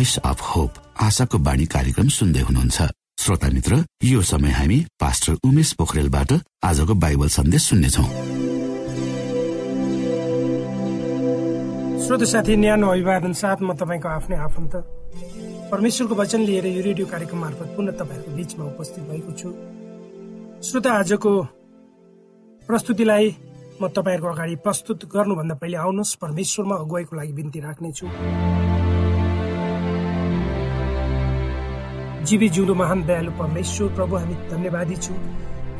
Voice of hope आशाको बाणी कार्यक्रम सुन्दै हुनुहुन्छ। श्रोता मित्र यो समय हामी पास्टर उमेश पोखरेलबाट आजको बाइबल सन्देश सुन्नेछौ। श्रोत साथी न्यानो अभिवादन साथ म तपाईँको आफ्नै आफन्त। परमेश्वरको वचन लिएर यो रेडियो कार्यक्रम मार्फत पुनः तपाईँहरूको बिचमा उपस्थित भएको छु। श्रोता आजको प्रस्तुतिलाई म तपाईँहरूको अगाडि प्रस्तुत गर्नुभन्दा पहिले आउनुहोस्। परमेश्वरमा अगुवाईको लागि बिन्ती राख्नेछु। जीवी जिउँदो महान दयालु परमेश्वर प्रभु हामी धन्यवादी छु।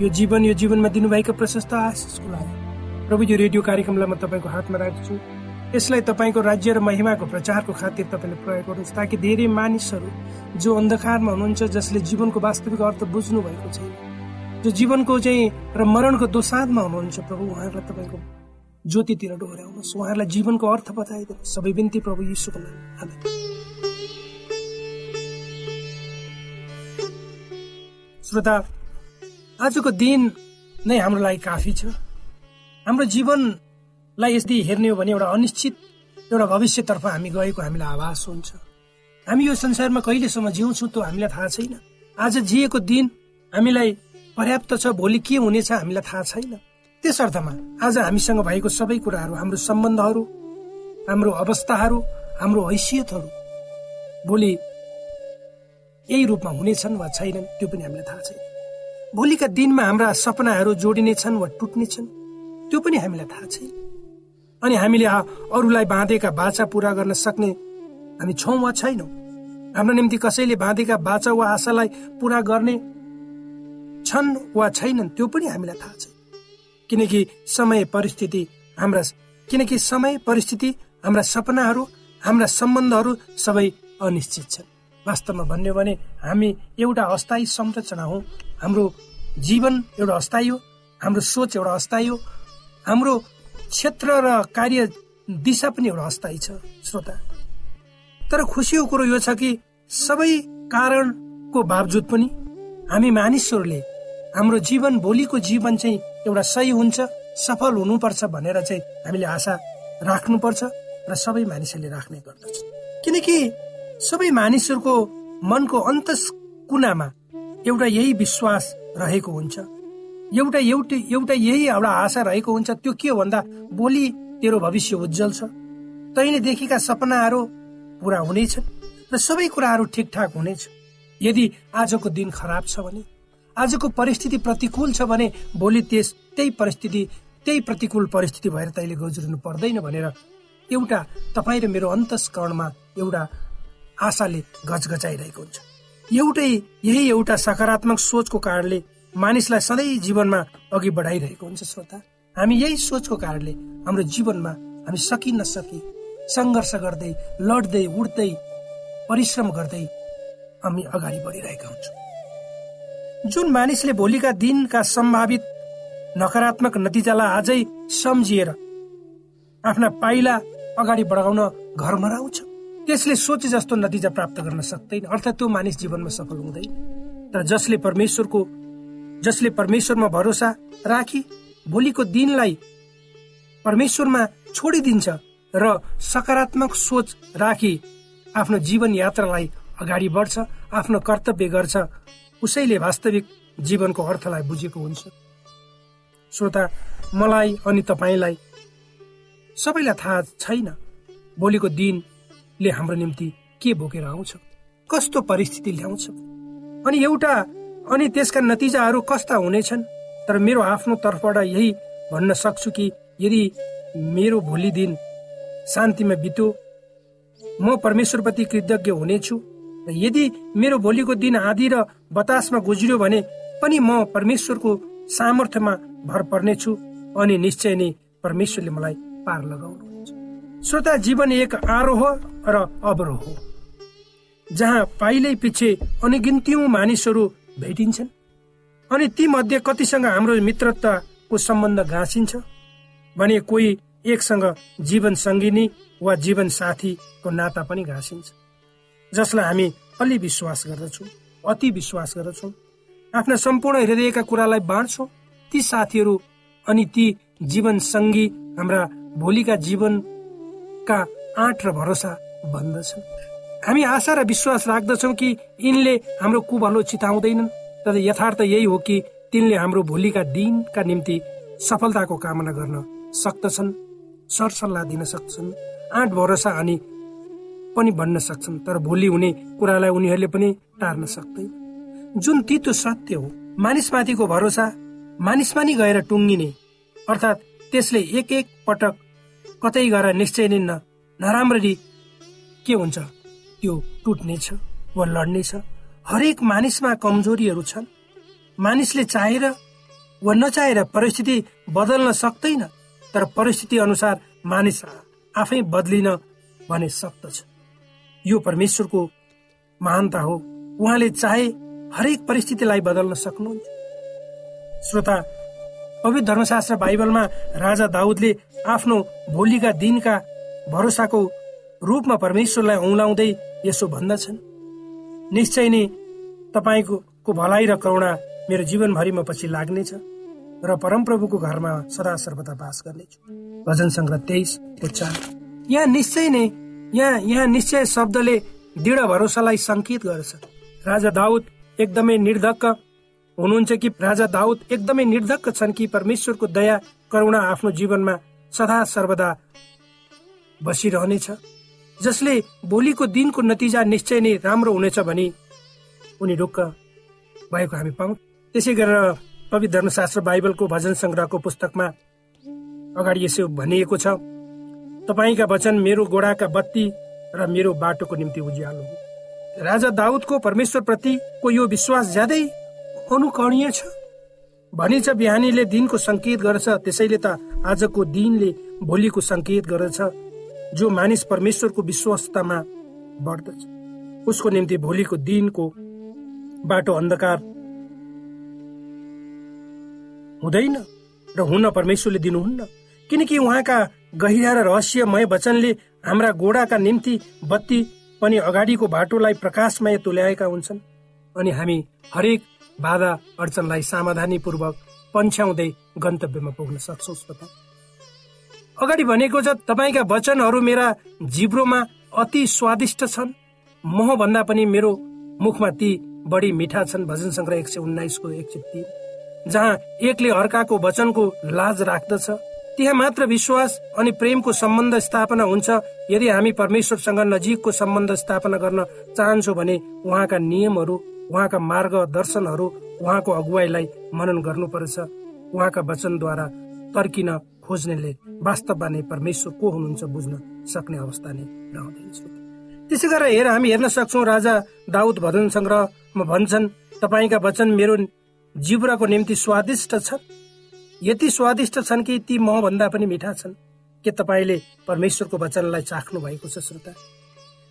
यो जीवन यो जीवनमा दिनुभएका प्रशस्त आशिषको लागि। प्रभु यो रेडियो कार्यक्रमलाई म तपाईँको हातमा राख्छु यसलाई तपाईँको राज्य र महिमाको प्रचारको खातिर तपाईँले प्रयोग गर्नुहोस् ताकि धेरै मानिसहरू जो अन्धकारमा हुनुहुन्छ जसले जीवनको वास्तविक अर्थ बुझ्नु भएको छैन जो जीवनको चाहिँ र मरणको दोसादमा हुनुहुन्छ प्रभु उहाँहरूलाई तपाईँको ज्योतितिर डोहोऱ्याउनुहोस् उहाँहरूलाई जीवनको अर्थ बताइदिनु सबै बिन्ती प्रभु यीशुको नाम श्रोता आजको दिन नै हाम्रो लागि काफी छ। हाम्रो जीवनलाई यदि हेर्ने हो भने एउटा अनिश्चित एउटा भविष्यतर्फ हामी गएको हामीलाई आभास हुन्छ। हामी यो संसारमा कहिलेसम्म जिउँछौँ त्यो हामीलाई थाहा छैन। आज जिएको दिन हामीलाई पर्याप्त छ भोलि के हुनेछ हामीलाई थाहा छैन। त्यस अर्थमा आज हामीसँग भएको सबै कुराहरू हाम्रो सम्बन्धहरू हाम्रो अवस्थाहरू हाम्रो हैसियतहरू भोलि यही रूपमा हुनेछन् वा छैनन् त्यो पनि हामीलाई थाहा छैन। भोलिका दिनमा हाम्रा सपनाहरू जोडिनेछन् वा टुट्नेछन् त्यो पनि हामीलाई थाहा छैन। अनि हामीले अरूलाई बाँधेका बाचा पूरा गर्न सक्ने हामी छौँ वा छैनौँ? हाम्रो निम्ति कसैले बाँधेका बाचा वा आशालाई पूरा गर्ने छन् वा छैनन् त्यो पनि हामीलाई थाहा छैन। किनकि समय परिस्थिति हाम्रा किनकि समय परिस्थिति हाम्रा सपनाहरू हाम्रा सम्बन्धहरू सबै अनिश्चित छन्। वास्तवमा भन्यो भने हामी एउटा अस्थायी संरचना हौ। हाम्रो जीवन एउटा अस्थायी हो हाम्रो सोच एउटा अस्थायी हो हाम्रो क्षेत्र र कार्य दिशा पनि एउटा अस्थायी छ श्रोता। तर खुसीको कुरो यो छ कि सबै कारणको बावजुद पनि हामी मानिसहरूले हाम्रो जीवन भोलिको जीवन चाहिँ एउटा सही हुन्छ सफल हुनुपर्छ भनेर चाहिँ हामीले आशा राख्नुपर्छ र सबै मानिसहरूले राख्ने गर्दछ। किनकि सबै मानिसहरूको मनको अन्त कुनामा एउटा यही विश्वास रहेको हुन्छ। एउटा एउटै एउटा यही एउटा आशा रहेको हुन्छ त्यो के हो भन्दा भोलि तेरो भविष्य उज्जवल छ। तैँले देखेका सपनाहरू पुरा हुनेछन् र सबै कुराहरू ठिकठाक हुनेछ यदि आजको दिन खराब छ भने आजको परिस्थिति प्रतिकूल छ भने भोलि त्यस त्यही परिस्थिति त्यही प्रतिकूल परिस्थिति भएर तैँले गुज्रिनु पर्दैन भनेर एउटा तपाईँ र मेरो अन्तस्करणमा एउटा आशाले गचगचाइरहेको हुन्छ। एउटै यही एउटा सकारात्मक सोचको कारणले मानिसलाई सधैँ जीवनमा अघि बढाइरहेको हुन्छ श्रोता। हामी यही सोचको कारणले हाम्रो जीवनमा हामी सकि नसकी सङ्घर्ष गर्दै लड्दै उड्दै परिश्रम गर्दै हामी अगाडि बढिरहेका हुन्छौँ। जुन मानिसले भोलिका दिनका सम्भावित नकारात्मक नतिजालाई आजै सम्झिएर आफ्ना पाइला अगाडि बढाउन घर मराउँछ त्यसले सोचे जस्तो नतिजा प्राप्त गर्न सक्दैन। अर्थात् त्यो मानिस जीवनमा सफल हुँदैन। तर जसले परमेश्वरको जसले परमेश्वरमा भरोसा राखी भोलिको दिनलाई परमेश्वरमा छोडिदिन्छ र सकारात्मक सोच राखी आफ्नो जीवन यात्रालाई अगाडि बढ्छ आफ्नो कर्तव्य गर्छ उसैले वास्तविक जीवनको अर्थलाई बुझेको हुन्छ। श्रोता मलाई अनि तपाईँलाई सबैलाई थाहा छैन। भोलिको दिनले हाम्रो निम्ति के बोकेर आउँछ? कस्तो परिस्थिति ल्याउँछ? अनि एउटा अनि त्यसका नतिजाहरू कस्ता हुनेछन्? तर मेरो आफ्नो तर्फबाट यही भन्न सक्छु कि यदि मेरो भोलि दिन शान्तिमा बित्यो म परमेश्वरप्रति कृतज्ञ हुनेछु। र यदि मेरो भोलिको दिन आधी र बतासमा गुज्रियो भने पनि म परमेश्वरको सामर्थ्यमा भर पर्नेछु अनि निश्चय नै परमेश्वरले मलाई पार लगाउनुहुन्छ। श्रोता जीवन एक आरोह र अवरोह हो। जहाँ पाइलै पछि अनिगिन्त्यौं मानिसहरू भेटिन्छन् अनि ती मध्ये कतिसँग हाम्रो मित्रताको सम्बन्ध गाँसिन्छ भने कोही एकसँग जीवन सङ्गिनी वा जीवन साथीको नाता पनि घाँसिन्छ। जसलाई हामी अलि विश्वास गर्दछौँ अति विश्वास गर्दछौँ। आफ्ना सम्पूर्ण हृदयका कुरालाई बाँड्छौँ। ती साथीहरू अनि ती जीवन सङ्गी हाम्रा भोलिका जीवनका आँट र भरोसा बन्दछन्। हामी आशा र विश्वास राख्दछौँ कि यिनले हाम्रो कुभलो चिताउँदैनन् तर यथार्थ यही हो कि तिनले हाम्रो भोलिका दिनका निम्ति सफलताको कामना गर्न सक्दछन् सरसल्लाह दिन सक्छन् आँट भरोसा अनि पनि भन्न सक्छन् तर भोलि हुने कुरालाई उनीहरूले पनि टार्न सक्दैन। जुन तितो सत्य हो मानिसमाथिको भरोसा मानिसमा नि गएर टुङ्गिने अर्थात् त्यसले एक एक पटक कतै गएर निश्चय नै नराम्ररी के हुन्छ? त्यो टुट्नेछ वा लड्नेछ हरेक मानिसमा कमजोरीहरू छन्। मानिसले चाहेर वा नचाहेर परिस्थिति बदल्न सक्दैन तर परिस्थिति अनुसार मानिस आफै बदलिन भने सक्दछ। यो परमेश्वरको महानता हो। उहाँले चाहे हरेक परिस्थितिलाई बदल्न सक्नुहुन्छ। श्रोता पवित्र धर्मशास्त्र बाइबलमा राजा दाउदले आफ्नो भोलिका दिनका भरोसाको रूपमा परमेश्वरलाई औलाउँदै यसो भन्दछन्। निश्चय नै तपाईँको भलाइ र करुणा मेरो जीवनभरिमा पछि लाग्नेछ र परमप्रभुको घरमा सदा सर्वदा बास गर्नेछु। भजन सङ्ग्रह तेइस चार यहाँ निश्चय नै यहाँ यहाँ निश्चय शब्दले दृढ भरोसालाई संकेत गर्छ राजा दाउद एकदमै निर्धक्क हुनुहुन्छ कि राजा दाउद एकदमै निर्धक्क छन् कि परमेश्वरको दया करुणा आफ्नो जीवनमा सदा सर्वदा बसिरहनेछ। जसले भोलिको दिनको नतिजा निश्चय नै राम्रो हुनेछ भनी उनी ढुक्क भएको हामी पाउँ त्यसै गरेर पवित्र धर्मशास्त्र बाइबलको भजन संग्रहको पुस्तकमा अगाडि यसो भनिएको छ तपाईँका वचन मेरो गोडाका बत्ती र मेरो बाटोको निम्ति उज्यालो हो राजा दाउदको परमेश्वर प्रतिको यो विश्वास ज्यादै अनुकरणीय छ? भनिन्छ बिहानीले दिनको संकेत गर्छ त्यसैले त आजको दिनले भोलिको संकेत गर्दछ। जो मानिस परमेश्वरको विश्वस्तमा बढ्दछ। उसको निम्ति भोलिको दिनको बाटो अन्धकार हुँदैन र हुन परमेश्वरले दिनुहुन्न। किनकि उहाँका गहिरा र रहस्यमय वचनले हाम्रा गोडाका निम्ति बत्ती पनि अगाडिको बाटोलाई प्रकाशमय तुल्याएका हुन्छन् अनि हामी हरेक बाधा अडचनलाई सावधानी पूर्वक पन्छ्याउँदै गन्तव्यमा पुग्न सक्छौ अगाडि भनेको छ तपाईँका वचनहरू मेरा जिब्रोमा अति स्वादिष्ट छन्। मोह भन्दा पनि मेरो मुखमा ती बढी मिठा छन् भजन सङ्ग्रह एक सय उन्नाइसको एक सय तिन जहाँ एकले अर्काको वचनको लाज राख्दछ। त्यहाँ मात्र विश्वास अनि प्रेमको सम्बन्ध स्थापना हुन्छ। यदि हामी परमेश्वरसँग नजिकको सम्बन्ध स्थापना गर्न चाहन्छौँ भने उहाँका नियमहरू उहाँका मार्ग दर्शनहरू उहाँको अगुवाईलाई मनन गर्नुपर्छ। उहाँका वचनद्वारा तर्किन खोज्नेले वास्तवमा नै परमेश्वर को हुनुहुन्छ बुझ्न सक्ने अवस्था नै रहँदैन त्यसै गरेर हेर हामी हेर्न सक्छौ राजा दाउद भजन सङ्ग्रहमा भन्छन् तपाईँका वचन मेरो जिब्राको निम्ति स्वादिष्ट छ यति स्वादिष्ट छन् कि ती महभन्दा पनि मिठा छन्। के तपाईँले परमेश्वरको वचनलाई चाख्नु भएको छ श्रोता?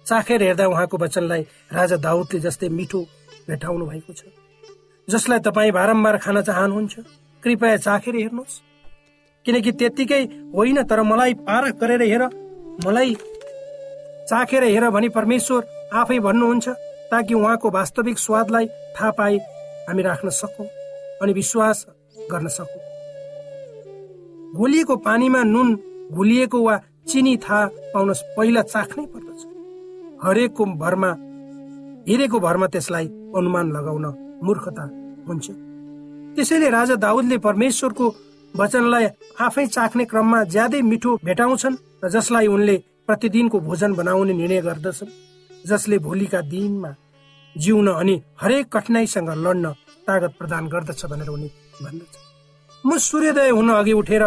चाखेर हेर्दा उहाँको वचनलाई राजा दाउदले जस्तै मिठो भेटाउनु भएको छ। जसलाई तपाईँ बारम्बार खान चाहनुहुन्छ कृपया चाखेर हेर्नुहोस्। किनकि त्यत्तिकै होइन तर मलाई पार गरेर हेर। मलाई चाखेर हेर भनी परमेश्वर आफै भन्नुहुन्छ ताकि उहाँको वास्तविक स्वादलाई थाहा पाए हामी राख्न सकौँ अनि विश्वास गर्न सकौँ। घोलिएको पानीमा नुन घुलिएको वा चिनी थाहा पाउन पहिला चाख्नै पर्दछ। हरेकको भरमा हेरेको भरमा त्यसलाई अनुमान लगाउन मूर्खता हुन्छ। त्यसैले राजा दाउदले परमेश्वरको वचनलाई आफै चाख्ने क्रममा ज्यादै मिठो भेटाउँछन् र जसलाई उनले प्रतिदिनको भोजन बनाउने निर्णय गर्दछन् जसले भोलिका दिनमा जिउन अनि हरेक कठिनाईसँग लड्न तागत प्रदान गर्दछ भनेर उनी भन्दछ म सूर्योदय हुन अघि उठेर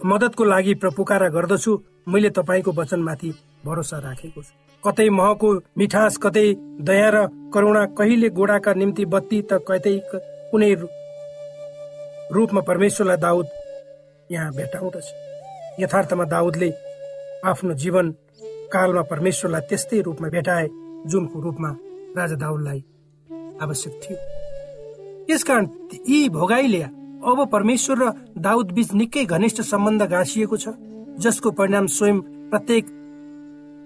मदतको लागि पुकारा गर्दछु। मैले तपाईँको वचनमाथि भरोसा राखेको छु। कतै महको मिठास कतै दया र करुणा कहिले गोडाका निम्ति बत्ती त कतै कुनै रूपमा परमेश्वरलाई दाउद यहाँ भेटाउँदछ यथार्थमा दाउदले आफ्नो जीवन कालमा परमेश्वरलाई त्यस्तै रूपमा भेटाए जुनको रूपमा राजा दाउदलाई आवश्यक थियो। यसकारण यी भोगाईले अब परमेश्वर र दाउद बीच निकै घनिष्ठ सम्बन्ध गाँसिएको छ जसको परिणाम स्वयं प्रत्येक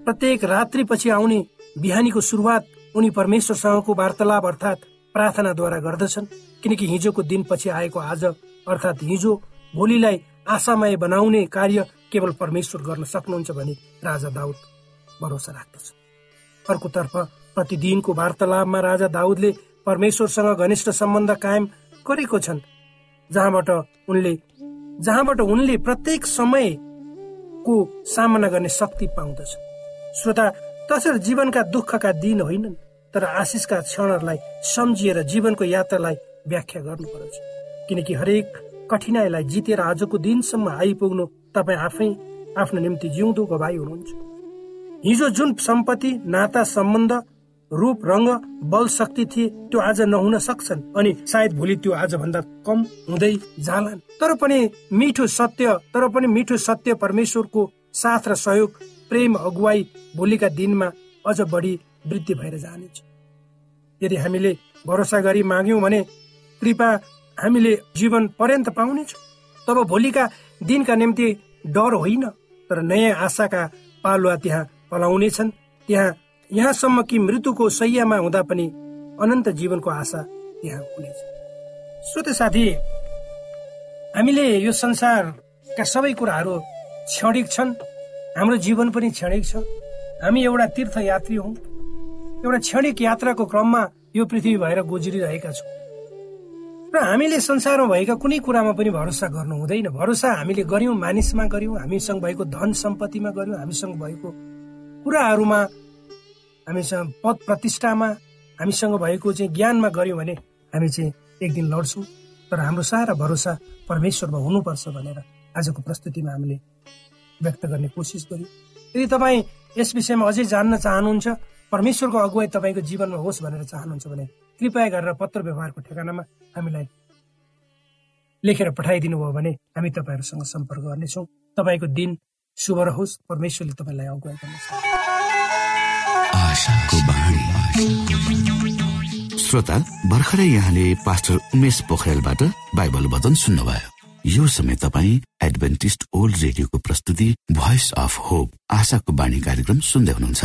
प्रत्येक रात्रि पछि आउने बिहानीको सुरुवात उनी परमेश्वरसँगको वार्तालाप अर्थात् प्रार्थनाद्वारा गर्दछन्। किनकि हिजोको दिनपछि आएको आज अर्थात् हिजो भोलिलाई आशामय बनाउने कार्य केवल परमेश्वर गर्न सक्नुहुन्छ भने राजा दाउद भरोसा राख्दछ। अर्कोतर्फ प्रतिदिनको वार्तालापमा राजा दाउदले परमेश्वरसँग घनिष्ठ सम्बन्ध कायम गरेको छन् जहाँबाट उनले जहाँबाट उनले प्रत्येक समयको सामना गर्ने शक्ति पाउँदछ। श्रोता तसर्थ जीवनका दुःखका दिन होइनन् तर आशिषका क्षणहरूलाई सम्झिएर जीवनको यात्रालाई व्याख्या गर्नुपर्छ। किनकि हरेक कठिनाईलाई जितेर आजको दिनसम्म आइपुग्नु तपाईँ आफै आफ्नो निम्ति जिउँदो गवाई हुनुहुन्छ। हिजो जुन सम्पत्ति नाता सम्बन्ध रूप रङ्ग बल शक्ति थिए त्यो आज नहुन सक्छन् अनि सायद भोलि त्यो आज भन्दा कम हुँदै जालान्। तर पनि मिठो सत्य तर पनि मिठो सत्य परमेश्वरको साथ र सहयोग प्रेम अगुवाई भोलिका दिनमा अझ बढी वृद्धि भएर जानेछ। यदि हामीले भरोसा गरी माग्यौँ भने कृपा हामीले जीवन पर्यन्त पाउनेछौँ। तब भोलिका दिनका निम्ति डर होइन तर नयाँ आशाका पालुवा त्यहाँ पलाउनेछन्। त्यहाँ यहाँसम्म कि मृत्युको सैयामा हुँदा पनि अनन्त जीवनको आशा त्यहाँ हुनेछ। श्रोत साथी हामीले यो संसारका सबै कुराहरू क्षणिक छन्। हाम्रो जीवन पनि क्षणिक छ। हामी एउटा तीर्थयात्री हौ। एउटा क्षणिक यात्राको क्रममा यो पृथ्वी भएर गुज्रिरहेका छौँ। र हामीले संसारमा भएका कुनै कुरामा पनि भरोसा गर्नु हुँदैन। भरोसा हामीले गर्यौँ मानिसमा गर्यौँ हामीसँग भएको धन सम्पत्तिमा गर्यौँ हामीसँग भएको कुराहरूमा हामीसँग पद प्रतिष्ठामा हामीसँग भएको चाहिँ ज्ञानमा गऱ्यौँ भने हामी चाहिँ एक दिन लड्छौँ। तर हाम्रो सारा भरोसा परमेश्वरमा हुनुपर्छ भनेर आजको प्रस्तुतिमा हामीले व्यक्त गर्ने कोसिस गर्यौँ यदि तपाईँ यस विषयमा अझै जान्न चाहनुहुन्छ परमेश्वरको अगुवाई तपाईँको जीवनमा होस् भनेर चाहनुहुन्छ भने कृपया गरेर पत्र व्यवहारको ठेगानामा हामीलाई लेखेर पठाइदिनु भयो भने हामी तपाईँहरूसँग सम्पर्क गर्नेछौँ। तपाईँको दिन शुभ रहोस्। परमेश्वरले तपाईँलाई अगुवाई गर्नेछ श्रोता भर्खरै यहाँले पास्टर उमेश पोखरेलबाट बाइबल वचन सुन्नुभयो। यो समय तपाईँ एडभेन्टिस्ट ओल्ड रेडियोको प्रस्तुति भोइस अफ होप आशाको बाणी कार्यक्रम सुन्दै हुनुहुन्छ।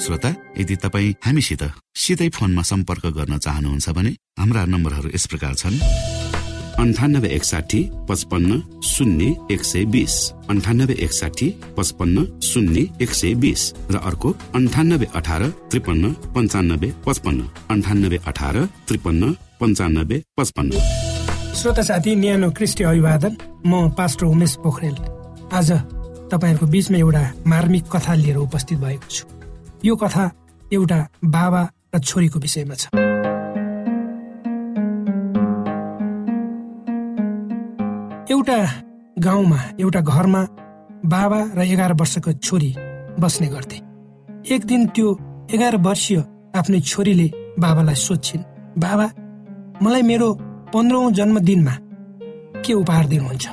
श्रोता यदि तपाईँ हामीसित सिधै फोनमा सम्पर्क गर्न चाहनुहुन्छ भने हाम्रा नम्बरहरू यस प्रकार छन्। अन्ठानब्बे एकसाठी पचपन्न शून्य एक सय बिस। अन्ठानब्बे एकसाठी पचपन्न शून्य एक सय बिस। र अर्को अन्ठानब्बे अठार त्रिपन्न पन्चानब्बे पचपन्न। अन्ठानब्बे अठार त्रिपन्न पन्चानब्बे पचपन्न। श्रोता साथी न्यानो क्रिस्टी अभिवादन। म पास्टर उमेश पोखरेल। आज तपाईँहरूको बिचमा एउटा मार्मिक कथा लिएर उपस्थित भएको छु। यो कथा एउटा बाबा र छोरीको विषयमा छ। एउटा गाउँमा एउटा घरमा बाबा र एघार वर्षको छोरी बस्ने गर्थे। एक दिन त्यो एघार वर्षीय आफ्नै छोरीले बाबालाई सोध्छिन् बाबा मलाई मेरो पन्ध्रौँ जन्मदिनमा के उपहार दिनुहुन्छ?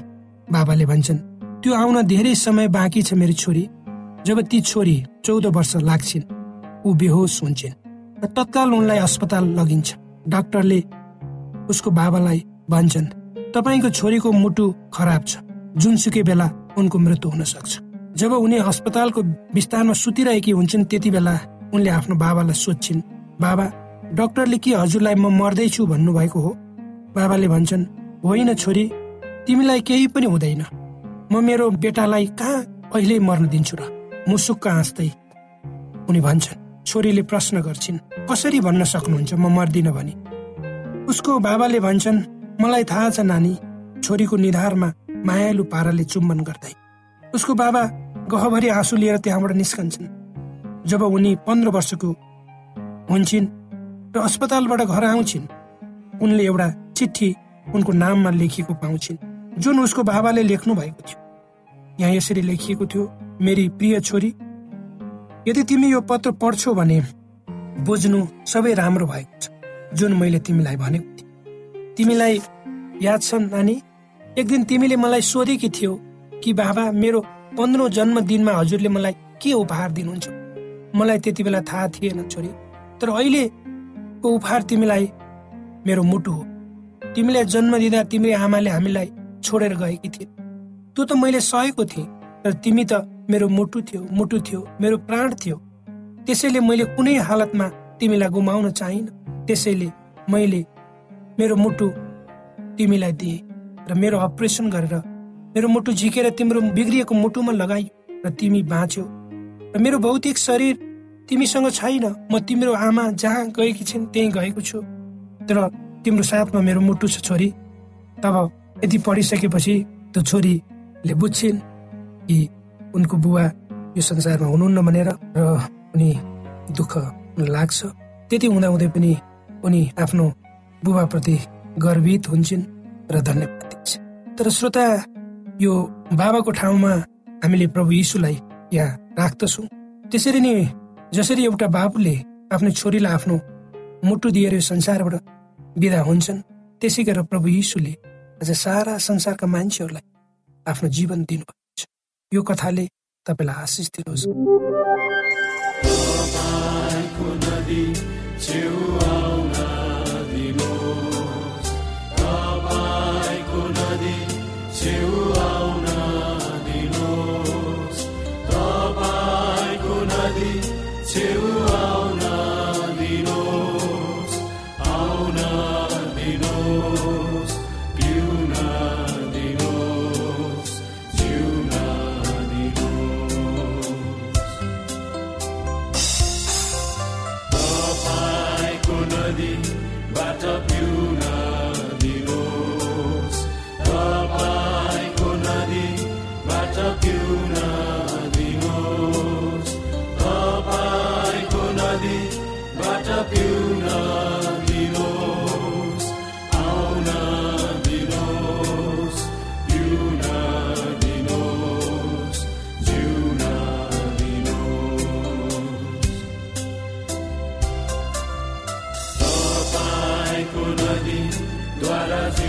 बाबाले भन्छन् त्यो आउन धेरै समय बाँकी छ मेरो छोरी। जब ती छोरी चौध वर्ष लाग्छिन् ऊ बेहोस हुन्छन् र तत्काल उनलाई अस्पताल लगिन्छ। डाक्टरले उसको बाबालाई भन्छन् तपाईँको छोरीको मुटु खराब छ। जुनसुकै बेला उनको मृत्यु हुन सक्छ। जब उनी अस्पतालको विस्तारमा सुतिरहेकी हुन्छन् त्यति बेला उनले आफ्नो बाबालाई सोध्छिन् बाबा डाक्टरले के हजुरलाई म मर्दैछु भन्नुभएको हो बाबाले भन्छन् होइन छोरी तिमीलाई केही पनि हुँदैन। म मेरो बेटालाई कहाँ अहिले मर्न दिन्छु र? मुसुक्क हाँस्दै उनी भन्छन् छोरीले प्रश्न गर्छिन् कसरी भन्न सक्नुहुन्छ? म मर्दिन भने। उसको बाबाले भन्छन् मलाई थाहा छ नानी छोरीको निधारमा मायालु पाराले चुम्बन गर्दै। उसको बाबा गहभरि आँसु लिएर त्यहाँबाट निस्कन्छन्। जब उनी पन्ध्र वर्षको हुन्छन् र अस्पतालबाट घर आउँछिन् उनले एउटा चिठी उनको नाममा लेखिएको पाउँछिन् जुन उसको बाबाले लेख्नु भएको थियो। यहाँ यसरी लेखिएको थियो मेरी प्रिय छोरी यदि तिमी यो पत्र पढ्छौ भने बुझ्नु सबै राम्रो भएको छ जुन मैले तिमीलाई भनेको थिएँ। तिमीलाई याद छ नानी? एक दिन तिमीले मलाई सोधेकी थियौ कि बाबा मेरो पन्ध्रौँ जन्मदिनमा हजुरले मलाई के उपहार दिनुहुन्छ? मलाई त्यति बेला थाहा थिएन छोरी तर अहिलेको उपहार तिमीलाई मेरो मुटु हो। तिमीलाई जन्म दिँदा तिम्रो आमाले हामीलाई छोडेर गएकी थिए। त्यो त मैले सहेको थिएँ तर तिमी त मेरो मुटु थियो मुटु थियो मेरो प्राण थियो। त्यसैले मैले कुनै हालतमा तिमीलाई गुमाउन चाहिन। त्यसैले मैले मेरो मुटु तिमीलाई दिए र मेरो अपरेसन गरेर मेरो मुटु झिकेर तिम्रो बिग्रिएको मुटुमा लगाइ र तिमी बाँच्यौ। र मेरो भौतिक शरीर तिमीसँग छैन। म तिम्रो आमा जहाँ गएकी छिन् त्यहीँ गएको छु। तर तिम्रो साथमा मेरो मुटु छ छोरी। तब यति पढिसकेपछि त्यो छोरीले बुझ्छिन् कि उनको बुवा यो संसारमा हुनुहुन्न भनेर र उनी दुःख लाग्छ। त्यति हुँदाहुँदै पनि उनी आफ्नो बुबाप्रति गर्वित हुन्छन् र धन्यवाद दिन्छ। तर श्रोता यो बाबाको ठाउँमा हामीले प्रभु यीशुलाई यहाँ राख्दछौँ। त्यसरी नै जसरी एउटा बाबुले आफ्नो छोरीलाई आफ्नो मुटु दिएर यो संसारबाट विदा हुन्छन् त्यसै गरेर प्रभु यीशुले आज सारा संसारका मान्छेहरूलाई आफ्नो जीवन दिनुभएको छ यो कथाले तपाईँलाई आशिष दिनुहोस्।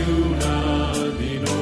hay una dinos.